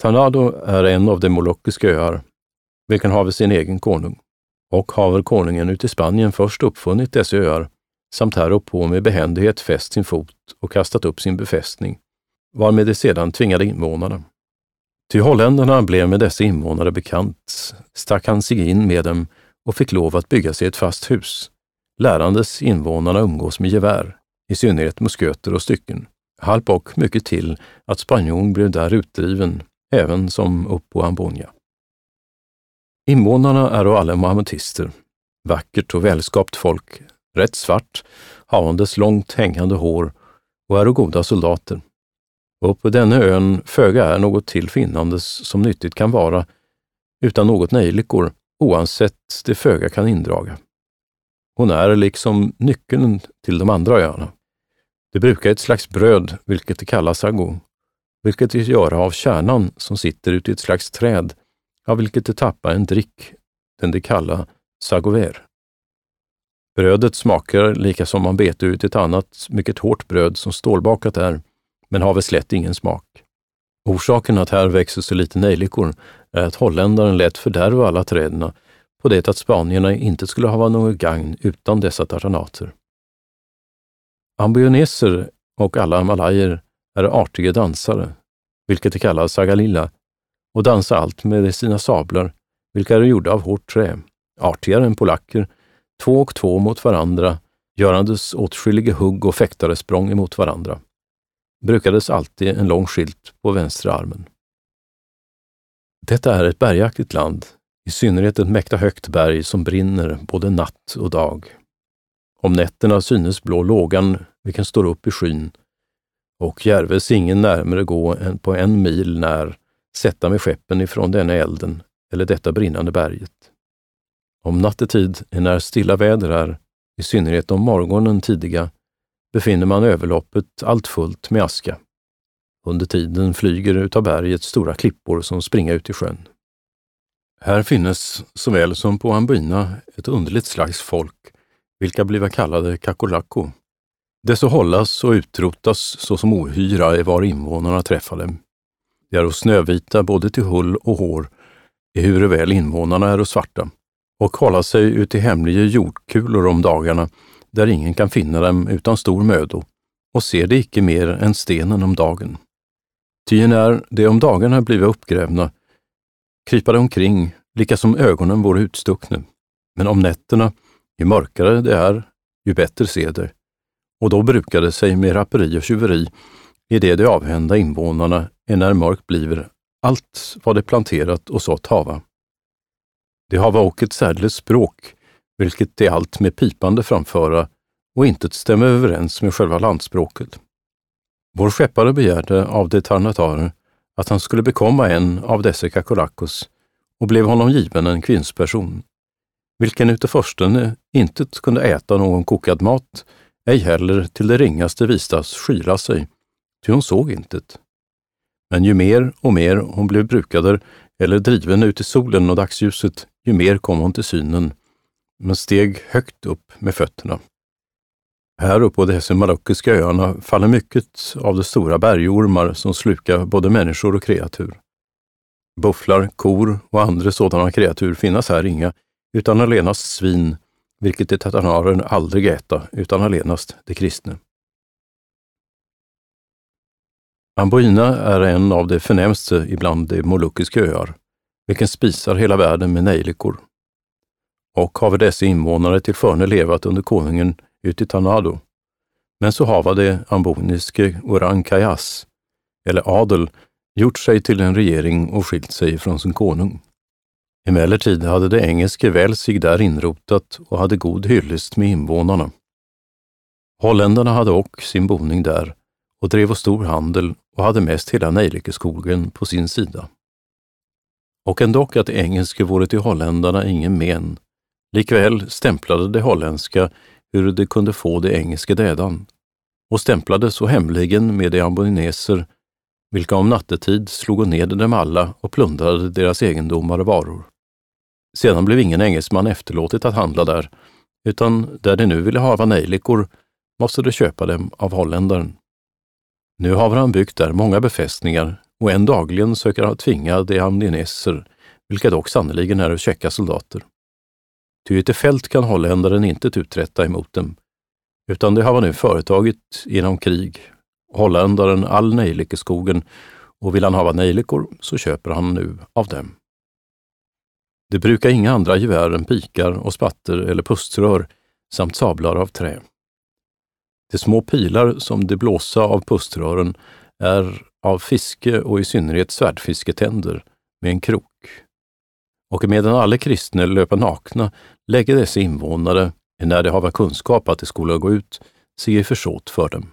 Tanado är en av de molokiska öar, vilken haver sin egen konung. Och haver konungen ute i Spanien först uppfunnit dessa öar, samt här på med behändighet fäst sin fot och kastat upp sin befästning, varmed de sedan tvingade invånarna. Ty holländarna blev med dessa invånare bekant, stack han sig in med dem och fick lov att bygga sig ett fast hus, lärandes invånarna umgås med gevär, i synnerhet musköter och stycken. Halp och mycket till att spanjon blev där utdriven, även som upp på Ambonia. Invånarna är alla mahametister, vackert och välskapt folk, rätt svart, havandes långt hängande hår och är goda soldater. Och på denna ön föga är något till finnandes som nyttigt kan vara, utan något nejlikor, oansett det föga kan indraga. Hon är liksom nyckeln till de andra öarna. Det brukar ett slags bröd, vilket det kallas sago, vilket de göra av kärnan som sitter ute i ett slags träd, av vilket de tappar en drick, den de kallar sagover. Brödet smakar lika som man beter ut ett annat, mycket hårt bröd som stålbakat är, men har väl slätt ingen smak. Orsaken att här växer så lite nejlikor är att holländaren lät fördärva alla träden på det att spanierna inte skulle ha något gagn utan dessa tartanater. Ambioneser och alla malajer är artiga dansare, vilket de kallar sagalilla, och dansar allt med sina sablar, vilka är gjorda av hårt trä, artigare än polacker, två och två mot varandra, görandes åtskilliga hugg och fäktaresprång emot varandra. Brukades alltid en lång skylt på vänstra armen. Detta är ett bergaktigt land, i synnerhet ett mäkta högt berg som brinner både natt och dag. Om nätterna synes blå lågan, vilken står upp i skyn, och järves ingen närmare gå än på en mil när sätta med skeppen ifrån denna elden eller detta brinnande berget. Om nattetid, när stilla väder är, i synnerhet om morgonen tidiga, befinner man överloppet allt fullt med aska. Under tiden flyger utav berget stora klippor som springa ut i sjön. Här finnes, såväl som på Ambina, ett underligt slags folk, vilka bliva kallade kakolako. Dessa hållas och utrotas såsom ohyra i var invånarna träffar dem. De är snövita både till hull och hår, ehuru väl invånarna är svarta, och hålla sig ut i hemliga jordkulor om dagarna, där ingen kan finna dem utan stor mödo, och ser de icke mer än stenen om dagen. Ty när de om dagarna blivit uppgrävna, krypa de omkring, lika som ögonen vore utstuckna. Men om nätterna, ju mörkare det är, ju bättre ser de. Och då brukar det sig med rapperi och tjuveri i det de avhända invånarna när mörkt bliver allt vad de planterat och sått hava. De hava och ett särdeles språk, vilket de allt med pipande framföra och inte stämmer överens med själva landspråket. Vår skeppare begärde av de tarnatarer att han skulle bekomma en av dessa kakolakos och blev honom given en kvinnsperson, vilken utav försten inte kunde äta någon kokad mat, ej heller till det ringaste vistas skyla sig, ty hon såg intet. Men ju mer och mer hon blev brukad eller driven ut i solen och dagsljuset, ju mer kom hon till synen, men steg högt upp med fötterna. Här uppe på de marockiska öarna faller mycket av de stora bergormar som slukar både människor och kreatur. Bufflar, kor och andra sådana kreatur finnas här inga, utan allenast svin, vilket de tatanaren aldrig äta, utan allenast de kristna. Amboina är en av de förnämste ibland de Moluckiska öar, vilken spisar hela världen med nejlikor. Och har dessa invånare till förne levat under konungen ut i Tanado. Men så hava de amboniske Orang Kayas, eller adel, gjort sig till en regering och skilt sig från sin konung. Emellertid hade det engelske väl sig där inrotat och hade god hyllest med invånarna. Holländarna hade ock sin boning där och drev stor handel och hade mest hela nejlikeskogen på sin sida. Och ändock att engelske vore till holländarna ingen men, likväl stämplade de holländska hur de kunde få det engelske dädan och stämplade så hemligen med de amboineser vilka om nattetid slog ned dem alla och plundrade deras egendomar och varor. Sedan blev ingen engelsman efterlåtit att handla där, utan där de nu ville hava nejlikor måste de köpa dem av holländaren. Nu har han byggt där många befästningar och en dagligen söker han tvinga de amdineser, vilka dock sannerligen är käcka soldater. Ty ett fält kan holländaren inte uträtta emot dem, utan det har man nu företagit genom krig. Holländaren all nejlikeskogen och vill han hava nejlikor så köper han nu av dem. Det brukar inga andra gevär än pikar och spatter eller puströr samt sablar av trä. De små pilar som de blåsa av puströren är av fiske och i synnerhet svärdfisketänder med en krok. Och medan alla kristna löper nakna lägger dessa invånare, när de hava kunskap att de skola gå ut, sig i försåt för dem.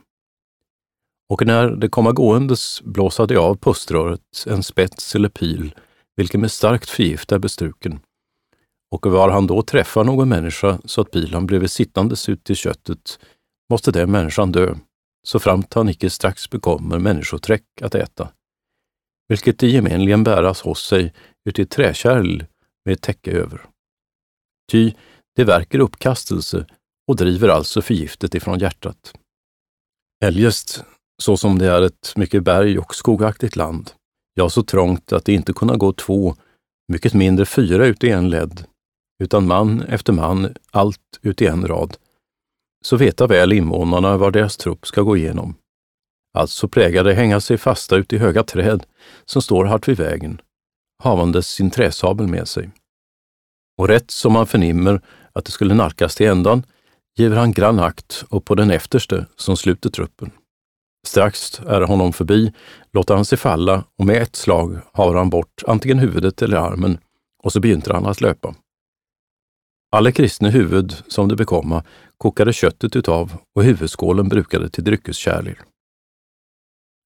Och när de komma gåendes blåsa de av puströret en spets eller pil, vilken med starkt förgift är bestruken. Och var han då träffar någon människa så att pilen blev sittandes ut i köttet, måste den människan dö, så framt han icke strax bekommer människoträck att äta, vilket det gemenligen bäras hos sig uti träkärl med ett täcke över. Ty det verkar uppkastelse och driver alltså förgiftet ifrån hjärtat. Eljest, så som det är ett mycket berg och skogaktigt land, ja, så trångt att det inte kunna gå två, mycket mindre fyra ut i en led, utan man efter man, allt ut i en rad, så veta väl invånarna var deras trupp ska gå igenom. Alltså prägade de hänga sig fasta ut i höga träd som står hart vid vägen, havandes sin träsabel med sig. Och rätt som man förnimmer att det skulle nalkas till ändan, giver han grann akt upp på den efterste som sluter truppen. Strax är honom förbi, låter han sig falla och med ett slag har han bort antingen huvudet eller armen och så begynner han att löpa. Alla kristna huvud, som det bekomma, kokade köttet utav och huvudskålen brukade till dryckeskärlir.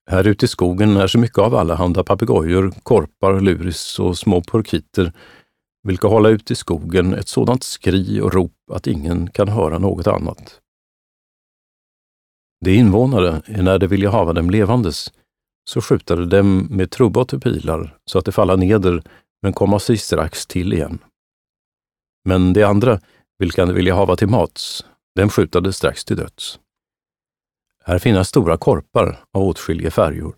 Här ute i skogen är så mycket av allehanda papegojor, korpar, luris och små porkiter, vilka hålla ut i skogen ett sådant skri och rop att ingen kan höra något annat. De invånare, när de vilja hava dem levandes, så skjutade dem med trubba och pilar så att de falla neder men komma sig strax till igen. Men de andra, vilka de vilja hava till mats, dem skjutade strax till döds. Här finnas stora korpar av åtskilliga färjor,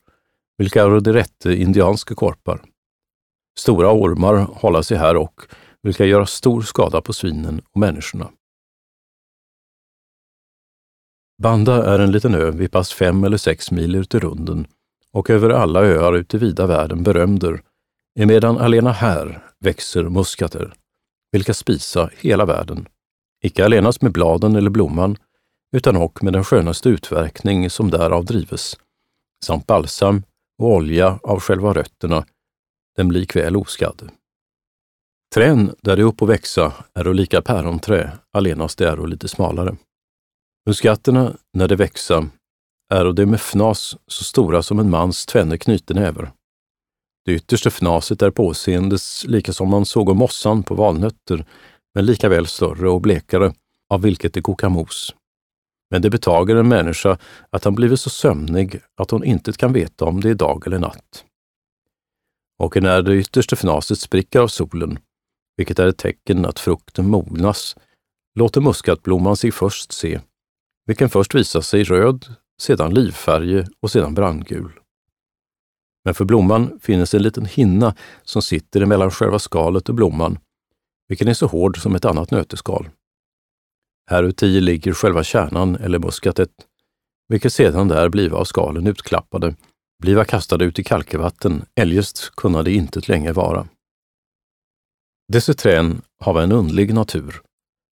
vilka är de rätte indianska korpar. Stora ormar hålla sig här och, vilka göra stor skada på svinen och människorna. Banda är en liten ö vid pass fem eller sex mil ut i runden och över alla öar ute i vida världen berömder, emedan alena här växer muskater, vilka spisa hela världen, icke allenast med bladen eller blomman, utan och med den skönaste utverkning som därav drives, samt balsam och olja av själva rötterna, den blir oskadd. Trän där det upp och växa är lika päronträ, allenast det är lite smalare. Muskatterna, när de växa, är det med fnas så stora som en mans tvenne knytnäver. Det yttersta fnaset är påseendes lika som man såg mossan på valnötter, men lika väl större och blekare, av vilket det kokar mos. Men det betager en människa att han blivit så sömnig att hon inte kan veta om det är dag eller natt. Och när det yttersta fnaset spricker av solen, vilket är ett tecken att frukten mognas, låter muskatblomman sig först se vilken först visar sig röd, sedan livfärg och sedan brandgul. Men för blomman finns en liten hinna som sitter emellan själva skalet och blomman, vilken är så hård som ett annat nöteskal. Häruti ligger själva kärnan eller muskatet, vilket sedan där bliva av skalen utklappade, bliva kastade ut i kalkevatten, eljest kunna det inte länge vara. Dessa trän har en undlig natur,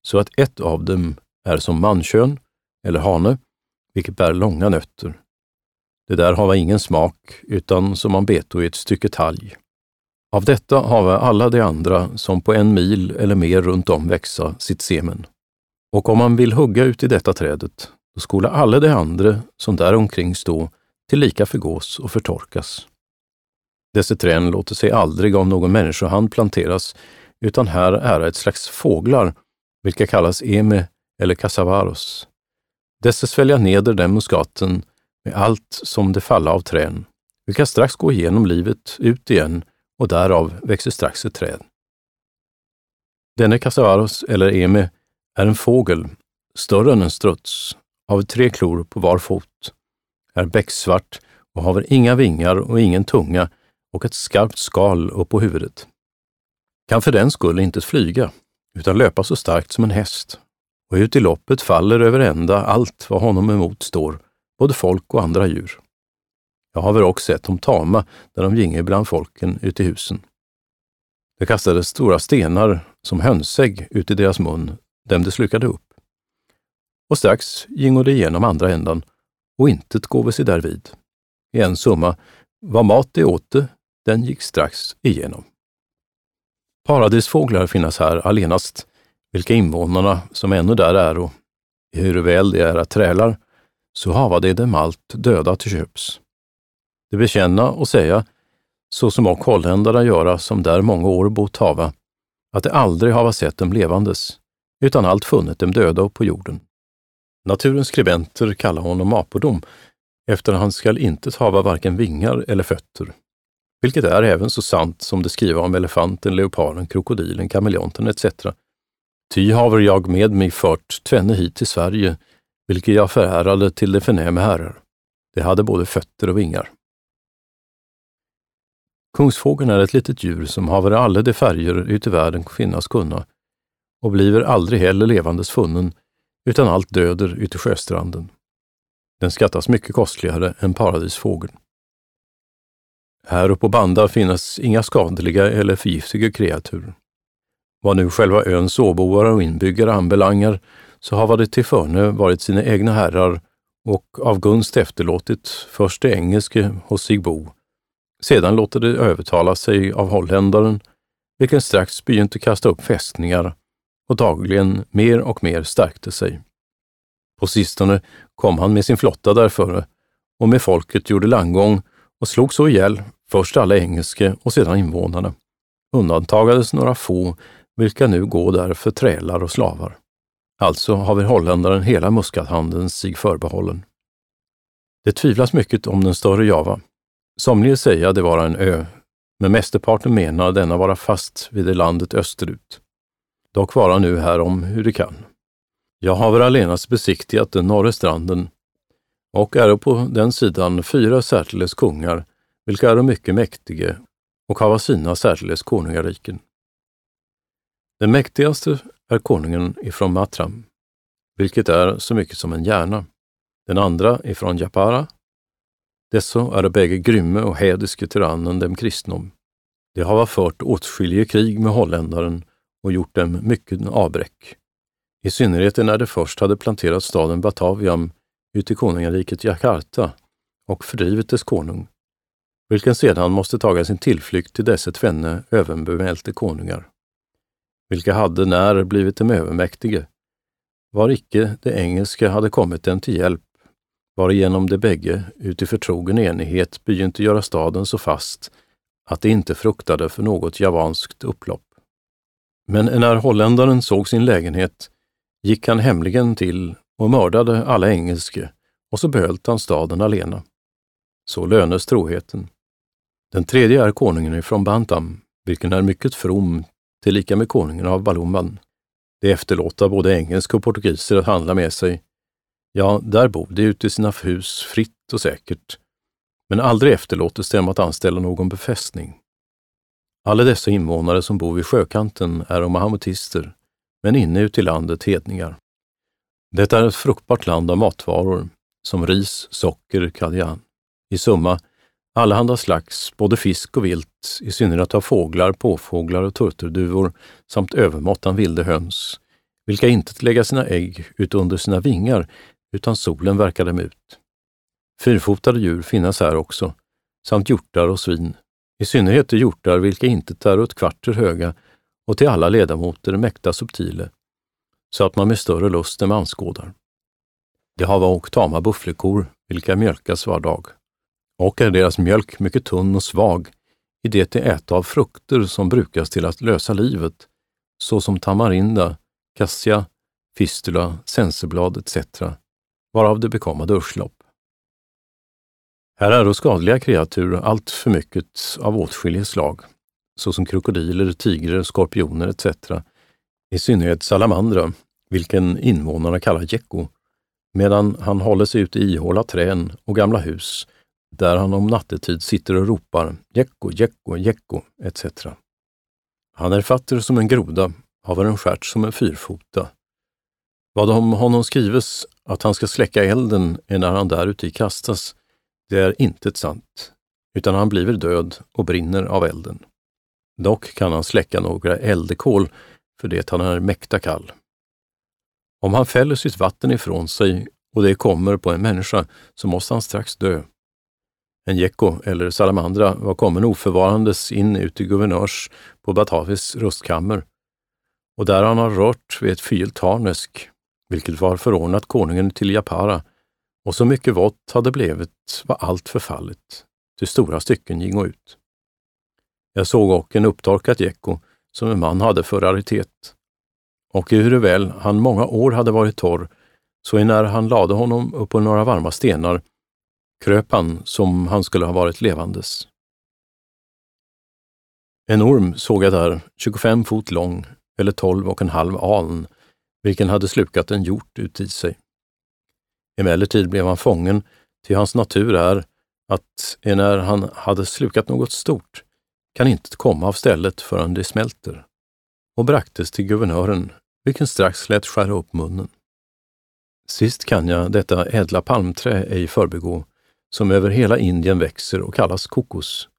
så att ett av dem är som mankön eller hane, vilket bär långa nötter. Det där hava ingen smak, utan som man beto i ett stycke talg. Av detta hava alla de andra som på en mil eller mer runt om växa sitt semen. Och om man vill hugga ut i detta trädet, då skola alla de andra som där omkring stå till lika förgås och förtorkas. Dessa trän låter sig aldrig av någon människohand planteras, utan här är ett slags fåglar, vilka kallas eme eller casavaros. Dessa svälja neder den muskaten med allt som det falla av trän, vilka strax gå igenom livet ut igen och därav växer strax ett träd. Denne casavaros eller eme är en fågel, större än en struts, av tre klor på var fot, är becksvart och har inga vingar och ingen tunga och ett skarpt skal upp på huvudet. Kan för den skull inte flyga, utan löpa så starkt som en häst, och ut i loppet faller över ända allt vad honom emot står, både folk och andra djur. Jag har väl också sett dem tama där de ginge bland folken ute i husen. Det kastades stora stenar som hönsägg ut i deras mun, dem de slukade upp. Och strax gingo det igenom andra ändan och intet gåve sig därvid. I en summa, vad mat de åte, den gick strax igenom. Paradisfåglar finnas här allenast, vilka invånarna som ännu där är och hur väl de är att trälar, så hava de dem allt döda till köps. De bekänna och säga, så som och holländarna göra som där många år bott hava, att de aldrig hava sett dem levandes, utan allt funnit dem döda på jorden. Naturens skribenter kallar honom apodom, efter han skall inte hava varken vingar eller fötter, vilket är även så sant som det skriva om elefanten, leoparden, krokodilen, kameleonten etc. Ty haver jag med mig fört tvenne hit till Sverige, vilket jag förärade till de förnäme herrar. De hade både fötter och vingar. Kungsfågeln är ett litet djur som haver alla de färger ute i världen finnas kunna och bliver aldrig heller levandes funnen, utan allt döder ute i sjöstranden. Den skattas mycket kostligare än paradisfågeln. Här uppe på Banda finnas inga skadliga eller förgiftiga kreatur. Vad nu själva öns åboare och inbyggare anbelangar, så har det till förne varit sina egna herrar och av gunst efterlåtit först det engelske hos sig bo. Sedan låter det övertala sig av holländaren, vilken strax begynte kasta upp fästningar och dagligen mer och mer stärkte sig. På sistone kom han med sin flotta därföre och med folket gjorde landgång och slog så ihjäl först alla engelske och sedan invånarna. Undantagades några få, vilka nu går där för trälar och slavar. Alltså har vi holländaren hela muskathandeln sig förbehållen. Det tvivlas mycket om den större Java. Somliga säga det vara en ö, men mästerparten menar denna vara fast vid det landet österut. Dock vara nu här om hur det kan. Jag har väl allenast besiktigat den norra stranden och är på den sidan fyra särskiles kungar, vilka är mycket mäktige och hava sina särskiles konungariken. Den mäktigaste är konungen ifrån Matram, vilket är så mycket som en hjärna. Den andra ifrån Japara. Dessa är bägge grymme och hädiske tyrannen dem kristnom. De hava fört åtskilliga krig med holländaren och gjort dem mycket avbräck. I synnerhet när de först hade planterat staden Bataviam ut i konungariket Jakarta och fördrivit dess konung, vilken sedan måste taga sin tillflykt till dessa tvenne överbemälte konungar, vilka hade när blivit dem övermäktige, var icke det engelska hade kommit dem till hjälp, varigenom de bägge uti förtrogen enighet begynte göra staden så fast att de inte fruktade för något javanskt upplopp. Men när holländaren såg sin lägenhet gick han hemligen till och mördade alla engelske och så behöll han staden alena. Så lönes troheten. Den tredje är konungen ifrån Bantam, vilken är mycket from, tillika med konungen av Balumban. De efterlåta både engelska och portugiser att handla med sig. Ja, där bor de ute i sina hus fritt och säkert, men aldrig efterlåtes dem att anställa någon befästning. Alla dessa invånare som bor vid sjökanten är mahamutister, men inne ute i landet hedningar. Detta är ett fruktbart land av matvaror, som ris, socker, kadjan. I summa, allehanda slags, både fisk och vilt, i synnerhet av fåglar, påfåglar och turturduvor samt övermåttan vilde höns, vilka inte lägga sina ägg ut under sina vingar, utan solen verkar dem ut. Fyrfotade djur finnas här också, samt hjortar och svin, i synnerhet de hjortar vilka inte är åt kvarter höga och till alla ledamoter mäkta subtile, så att man med större lust än anskådar. Det hava och tama bufflekor, vilka mjölkas var dag. Och är deras mjölk mycket tunn och svag, i det de äta av frukter som brukas till att lösa livet, såsom tamarinda, kassia, fistula, senseblad etc., varav det bekomma duschlopp. Här är då skadliga kreatur allt för mycket av åtskilliga slag, såsom krokodiler, tigrar, skorpioner etc. I synnerhet salamandra, vilken invånarna kallar gecko, medan han håller sig ute i ihåla trän och gamla hus där han om nattetid sitter och ropar Jekko, Jekko, Jekko etc. Han är fatter som en groda, haver en stjärt som en fyrfota. Vad om honom skrives att han ska släcka elden när han däruti kastas, det är inte sant, utan han bliver död och brinner av elden. Dock kan han släcka några eldekol, för det han är mäkta kall. Om han fäller sitt vatten ifrån sig och det kommer på en människa, så måste han strax dö. En gecko eller salamandra var kommen oförvarandes in ut i guvernörs på Batavis rustkammer och där han har rört vid ett fyllt harnesk, vilket var förordnat konungen till Japara, och så mycket vått hade blivit var allt förfallet, till stora stycken gingo ut. Jag såg och en upptorkat gecko som en man hade för raritet. Och väl han många år hade varit torr, så när han lade honom upp på några varma stenar kröp han som han skulle ha varit levandes. En orm såg jag där, 25 fot lång, eller 12 och en halv aln, vilken hade slukat en hjort uti sig. Emellertid blev han fången, till hans natur är att när han hade slukat något stort kan inte komma av stället förrän det smälter, och braktes till guvernören, vilken strax lät skära upp munnen. Sist kan jag detta ädla palmträ ej förbigå, som över hela Indien växer och kallas kokos.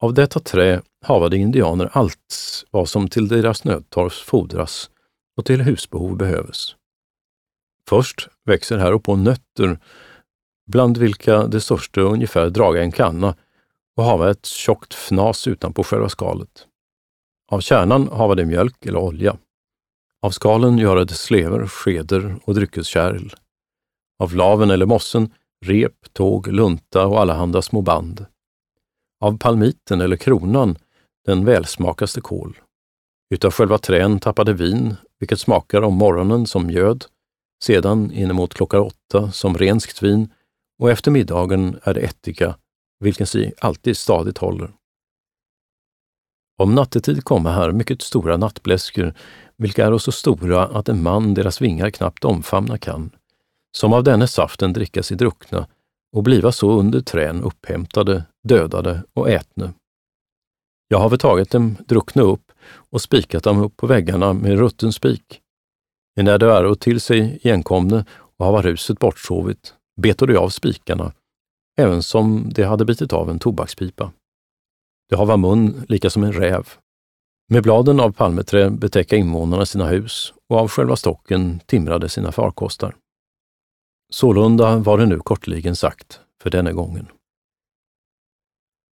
Av detta trä havade indianer allt vad som till deras nödtorft fordras och till husbehov behöves. Först växer här uppå nötter, bland vilka det största ungefär draga en kanna och hava ett tjockt fnas utanpå själva skalet. Av kärnan hava det mjölk eller olja. Av skalen göra det slever, skeder och dryckeskärl. Av laven eller mossen rep, tåg, lunta och allehanda små band. Av palmiten eller kronan den välsmakaste kål. Utav själva trän tappade vin, vilket smakar om morgonen som mjöd, sedan inemot klockan åtta som renskt vin och efter middagen är det ättika, vilken sig alltid stadigt håller. Om nattetid komma här mycket stora nattbläskor, vilka är så stora att en man deras vingar knappt omfamna kan, som av denne saften dricka sig druckna och bliva så under trän upphämtade, dödade och ätne. Jag har tagit dem druckna upp och spikat dem upp på väggarna med rutten spik. När de är till sig igenkomne och hava ruset bortsovit, betade jag av spikarna, även som de hade bitit av en tobakspipa. De hava mun lika som en räv. Med bladen av palmeträ betäcka invånarna sina hus och av själva stocken timrade sina farkostar. Sålunda var det nu kortligen sagt för denna gången.